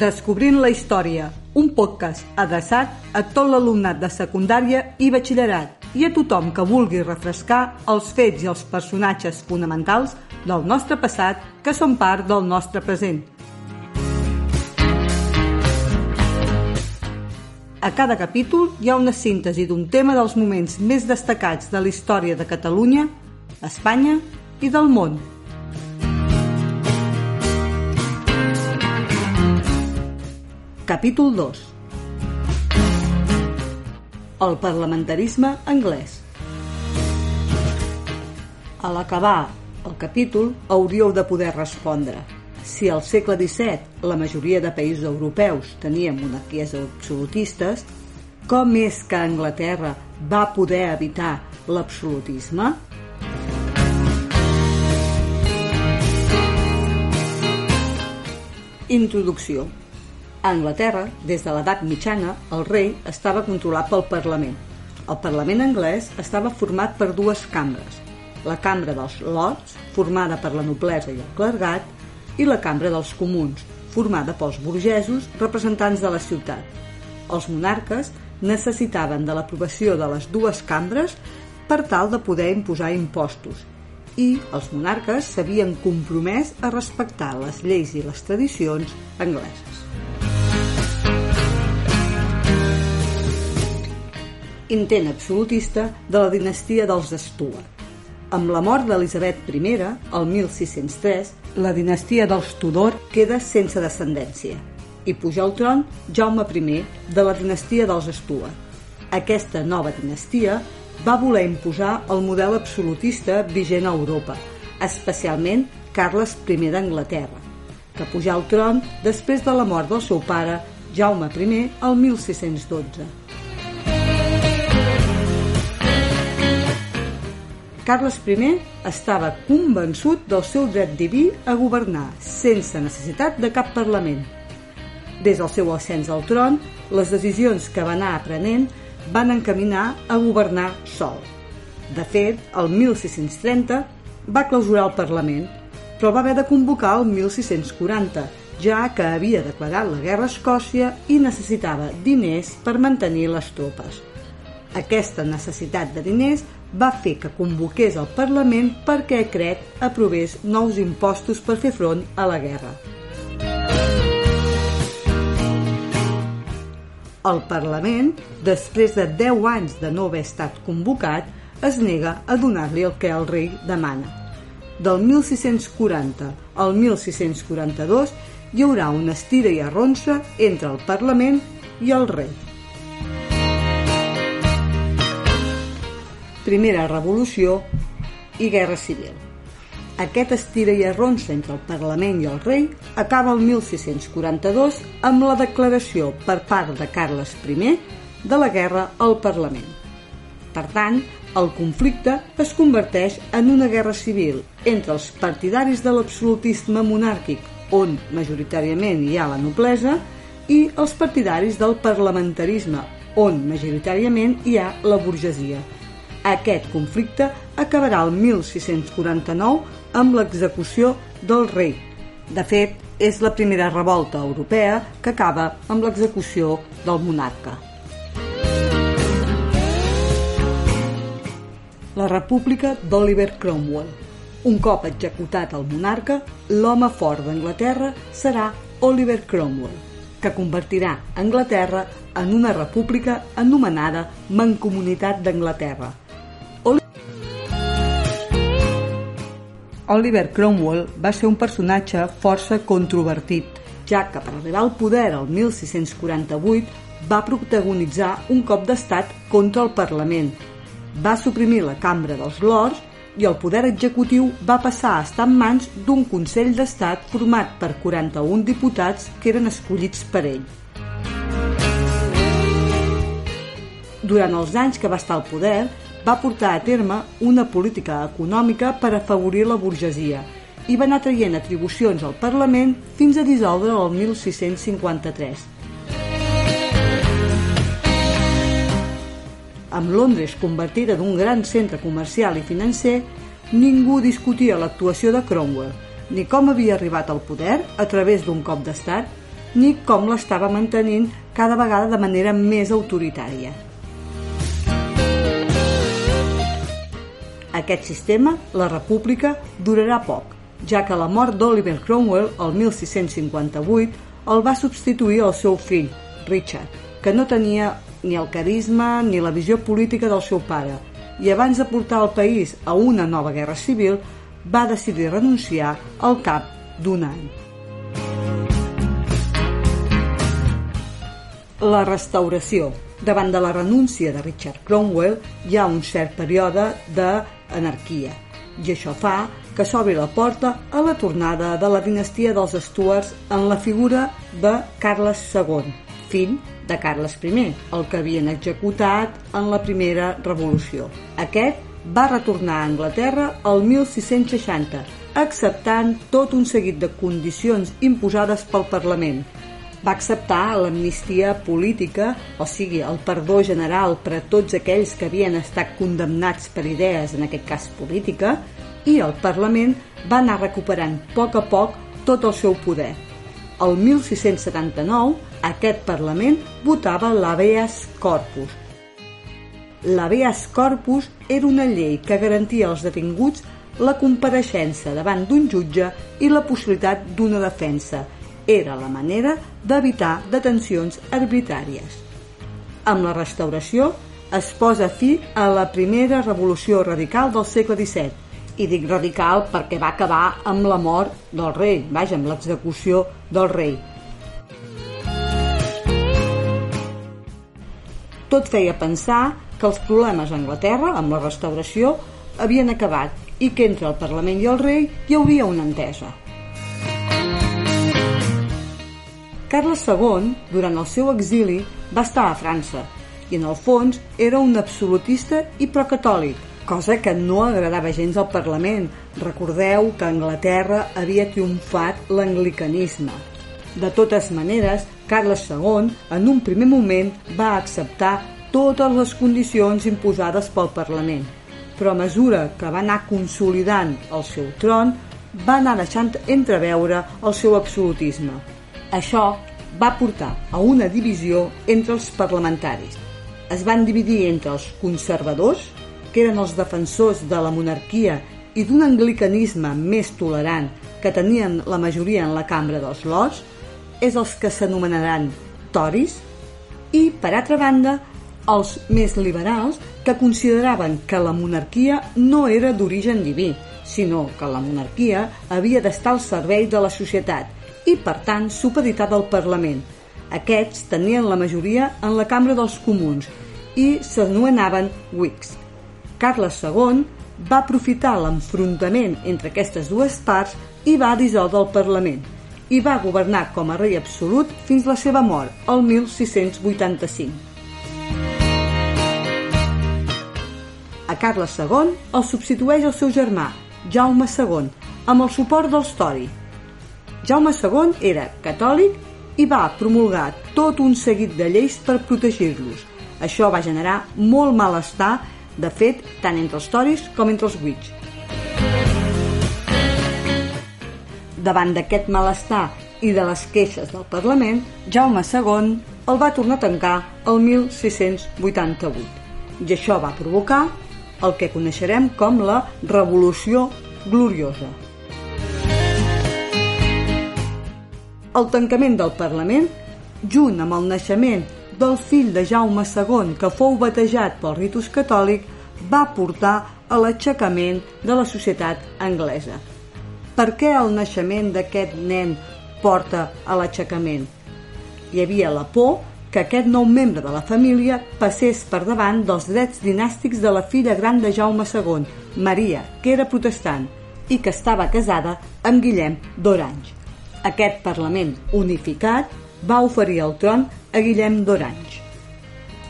Descobrint la història, un podcast adreçat a tot l'alumnat de secundària i batxillerat i a tothom que vulgui refrescar els fets i els personatges fonamentals del nostre passat que són part del nostre present. A cada capítol hi ha una síntesi d'un tema dels moments més destacats de la història de Catalunya, Espanya i del món. Capítol 2 El parlamentarisme anglès. A l'acabar el capítol hauríeu de poder respondre. Si al segle XVII la majoria de països europeus tenien monarquies absolutistes, com és que Anglaterra va poder evitar l'absolutisme? Introducció a Anglaterra, des de l'edat mitjana, el rei estava controlat pel Parlament. El Parlament anglès estava format per dues cambres, la Cambra dels Lords, formada per la noblesa i el clergat, i la Cambra dels Comuns, formada pels burgesos representants de la ciutat. Els monarques necessitaven de l'aprovació de les dues cambres per tal de poder imposar impostos i els monarques s'havien compromès a respectar les lleis i les tradicions angleses. Intent absolutista de la dinastia dels Stuart. Amb la mort d'Elisabet I, el 1603, la dinastia dels Tudor queda sense descendència i puja al tron Jaume I de la dinastia dels Stuart. Aquesta nova dinastia va voler imposar el model absolutista vigent a Europa, especialment Carles I d'Anglaterra, que pujà al tron després de la mort del seu pare, Jaume I, el 1612. Carles I estava convençut del seu dret diví a governar sense necessitat de cap Parlament. Des del seu ascens al tron, les decisions que va anar aprenent van encaminar a governar sol. De fet, el 1630 va clausurar el Parlament, però va haver de convocar el 1640, ja que havia declarat la guerra a Escòcia i necessitava diners per mantenir les tropes. Aquesta necessitat de diners va fer que convoqués el Parlament perquè Cret aprovés nous impostos per fer front a la guerra. El Parlament, després de 10 anys de no haver estat convocat, es nega a donar-li el que el rei demana. Del 1640 al 1642 hi haurà una estira i arronsa entre el Parlament i el rei. Primera Revolució i Guerra Civil. Aquest estira i arronsa entre el Parlament i el rei acaba el 1642 amb la declaració per part de Carles I de la guerra al Parlament. Per tant, el conflicte es converteix en una guerra civil entre els partidaris de l'absolutisme monàrquic, on majoritàriament hi ha la noblesa, i els partidaris del parlamentarisme, on majoritàriament hi ha la burgesia. Aquest conflicte acabarà el 1649 amb l'execució del rei. De fet, és la primera revolta europea que acaba amb l'execució del monarca. La República d'Oliver Cromwell. Un cop executat el monarca, l'home fort d'Anglaterra serà Oliver Cromwell, que convertirà Anglaterra en una república anomenada Mancomunitat d'Anglaterra, Oliver Cromwell va ser un personatge força controvertit, ja que per arribar al poder el 1648 va protagonitzar un cop d'estat contra el Parlament. Va suprimir la Cambra dels Lords i el poder executiu va passar a estar en mans d'un Consell d'Estat format per 41 diputats que eren escollits per ell. Durant els anys que va estar al poder, va portar a terme una política econòmica per afavorir la burgesia i va anar traient atribucions al Parlament fins a dissoldre el 1653. Amb Londres convertida d'un gran centre comercial i financer, ningú discutia l'actuació de Cromwell, ni com havia arribat al poder a través d'un cop d'estat, ni com l'estava mantenint cada vegada de manera més autoritària. Aquest sistema, la república, durarà poc, ja que la mort d'Oliver Cromwell el 1658 el va substituir el seu fill, Richard, que no tenia ni el carisma ni la visió política del seu pare, i abans de portar el país a una nova guerra civil, va decidir renunciar al cap d'un any. La restauració. Davant de la renúncia de Richard Cromwell hi ha un cert període d'anarquia i això fa que s'obri la porta a la tornada de la dinastia dels Stuarts en la figura de Carles II, fill de Carles I, el que havien executat en la primera revolució. Aquest va retornar a Anglaterra el 1660, acceptant tot un seguit de condicions imposades pel Parlament. Va acceptar l'amnistia política, o sigui, el perdó general per a tots aquells que havien estat condemnats per idees, en aquest cas política, i el Parlament va anar recuperant a poc a poc tot el seu poder. El 1679, aquest Parlament votava l'habeas corpus, l'habeas corpus era una llei que garantia als detinguts la compareixença davant d'un jutge i la possibilitat d'una defensa. Era la manera d'evitar detencions arbitràries. Amb la restauració es posa fi a la primera revolució radical del segle XVII i dic radical perquè va acabar amb la mort del rei, vaja, amb l'execució del rei. Tot feia pensar que els problemes a Anglaterra, amb la restauració, havien acabat i que entre el Parlament i el rei hi hauria una entesa. Carles II, durant el seu exili, va estar a França i en el fons era un absolutista i procatòlic, cosa que no agradava gens al Parlament. Recordeu que a Anglaterra havia triomfat l'anglicanisme. De totes maneres, Carles II, en un primer moment, va acceptar totes les condicions imposades pel Parlament, però a mesura que va anar consolidant el seu tron, va anar deixant entreveure el seu absolutisme. Això va portar a una divisió entre els parlamentaris. Es van dividir entre els conservadors, que eren els defensors de la monarquia i d'un anglicanisme més tolerant que tenien la majoria en la cambra dels lords, és els que s'anomenaran toris, i, per altra banda, els més liberals que consideraven que la monarquia no era d'origen diví, sinó que la monarquia havia d'estar al servei de la societat i, per tant, supeditada al Parlament. Aquests tenien la majoria en la Cambra dels Comuns i s'anomenaven Whigs. Carles II va aprofitar l'enfrontament entre aquestes dues parts i va dissoldre el Parlament i va governar com a rei absolut fins la seva mort, el 1685. A Carles II el substitueix el seu germà, Jaume II, amb el suport dels Tori. Jaume II era catòlic i va promulgar tot un seguit de lleis per protegir-los. Això va generar molt malestar, de fet, tant entre els Tories com entre els Whigs. Davant d'aquest malestar i de les queixes del Parlament, Jaume II el va tornar a tancar el 1688 i això va provocar el que coneixerem com la Revolució Gloriosa. El tancament del Parlament, junt amb el naixement del fill de Jaume II que fou batejat pel ritus catòlic, va portar a l'aixecament de la societat anglesa. Per què el naixement d'aquest nen porta a l'aixecament? Hi havia la por que aquest nou membre de la família passés per davant dels drets dinàstics de la filla gran de Jaume II, Maria, que era protestant i que estava casada amb Guillem d'Orange. Aquest Parlament unificat va oferir el tron a Guillem d'Orange.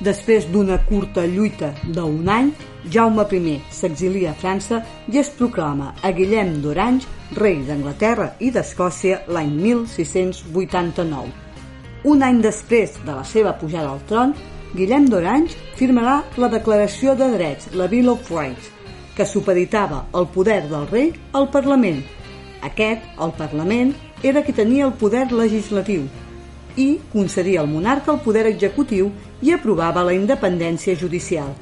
Després d'una curta lluita d'un any, Jaume I s'exilia a França i es proclama a Guillem d'Orange rei d'Anglaterra i d'Escòcia l'any 1689 un any després de la seva pujada al tron, Guillem d'Orange firmarà la Declaració de Drets, la Bill of Rights, que supeditava el poder del rei al Parlament. Aquest, el Parlament, era qui tenia el poder legislatiu. i concedia al monarca el poder executiu i aprovava la independència judicial.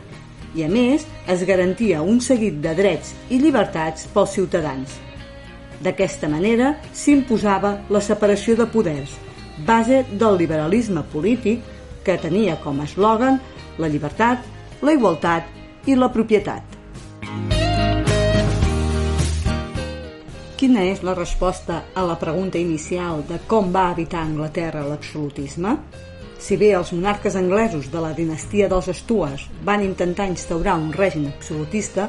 I a més, es garantia un seguit de drets i llibertats pels ciutadans. D'aquesta manera s'imposava la separació de poders, base del liberalisme polític que tenia com a eslògan la llibertat, la igualtat i la propietat. Quina és la resposta a la pregunta inicial de com va evitar Anglaterra l'absolutisme? Si bé els monarques anglesos de la dinastia dels Stuarts van intentar instaurar un règim absolutista,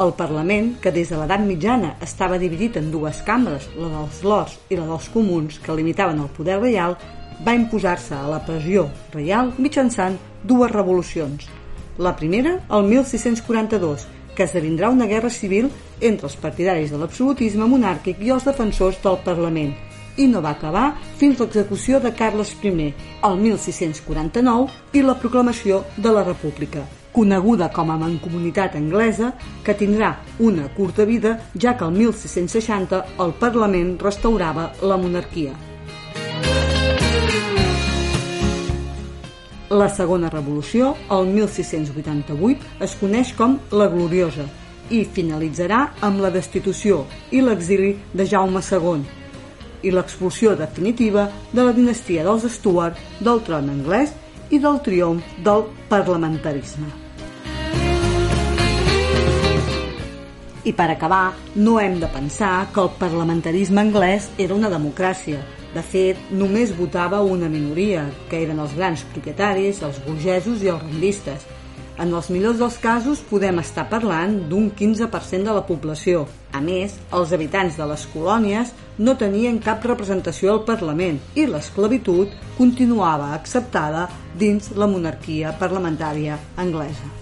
el Parlament, que des de l'edat mitjana estava dividit en dues cambres, la dels lords i la dels comuns, que limitaven el poder reial, va imposar-se a la pressió reial mitjançant dues revolucions. La primera, el 1642, que esdevindrà una guerra civil entre els partidaris de l'absolutisme monàrquic i els defensors del Parlament, i no va acabar fins l'execució de Carles I, el 1649, i la proclamació de la República, coneguda com a Mancomunitat Anglesa, que tindrà una curta vida, ja que el 1660 el Parlament restaurava la monarquia. La segona revolució, el 1688, es coneix com la Gloriosa i finalitzarà amb la destitució i l'exili de Jaume II i l'expulsió definitiva de la dinastia dels Stuart del tron anglès i del triomf del parlamentarisme. I per acabar, no hem de pensar que el parlamentarisme anglès era una democràcia, de fet, només votava una minoria, que eren els grans propietaris, els burgesos i els rendistes. En els millors dels casos podem estar parlant d'un 15% de la població. A més, els habitants de les colònies no tenien cap representació al Parlament i l'esclavitud continuava acceptada dins la monarquia parlamentària anglesa.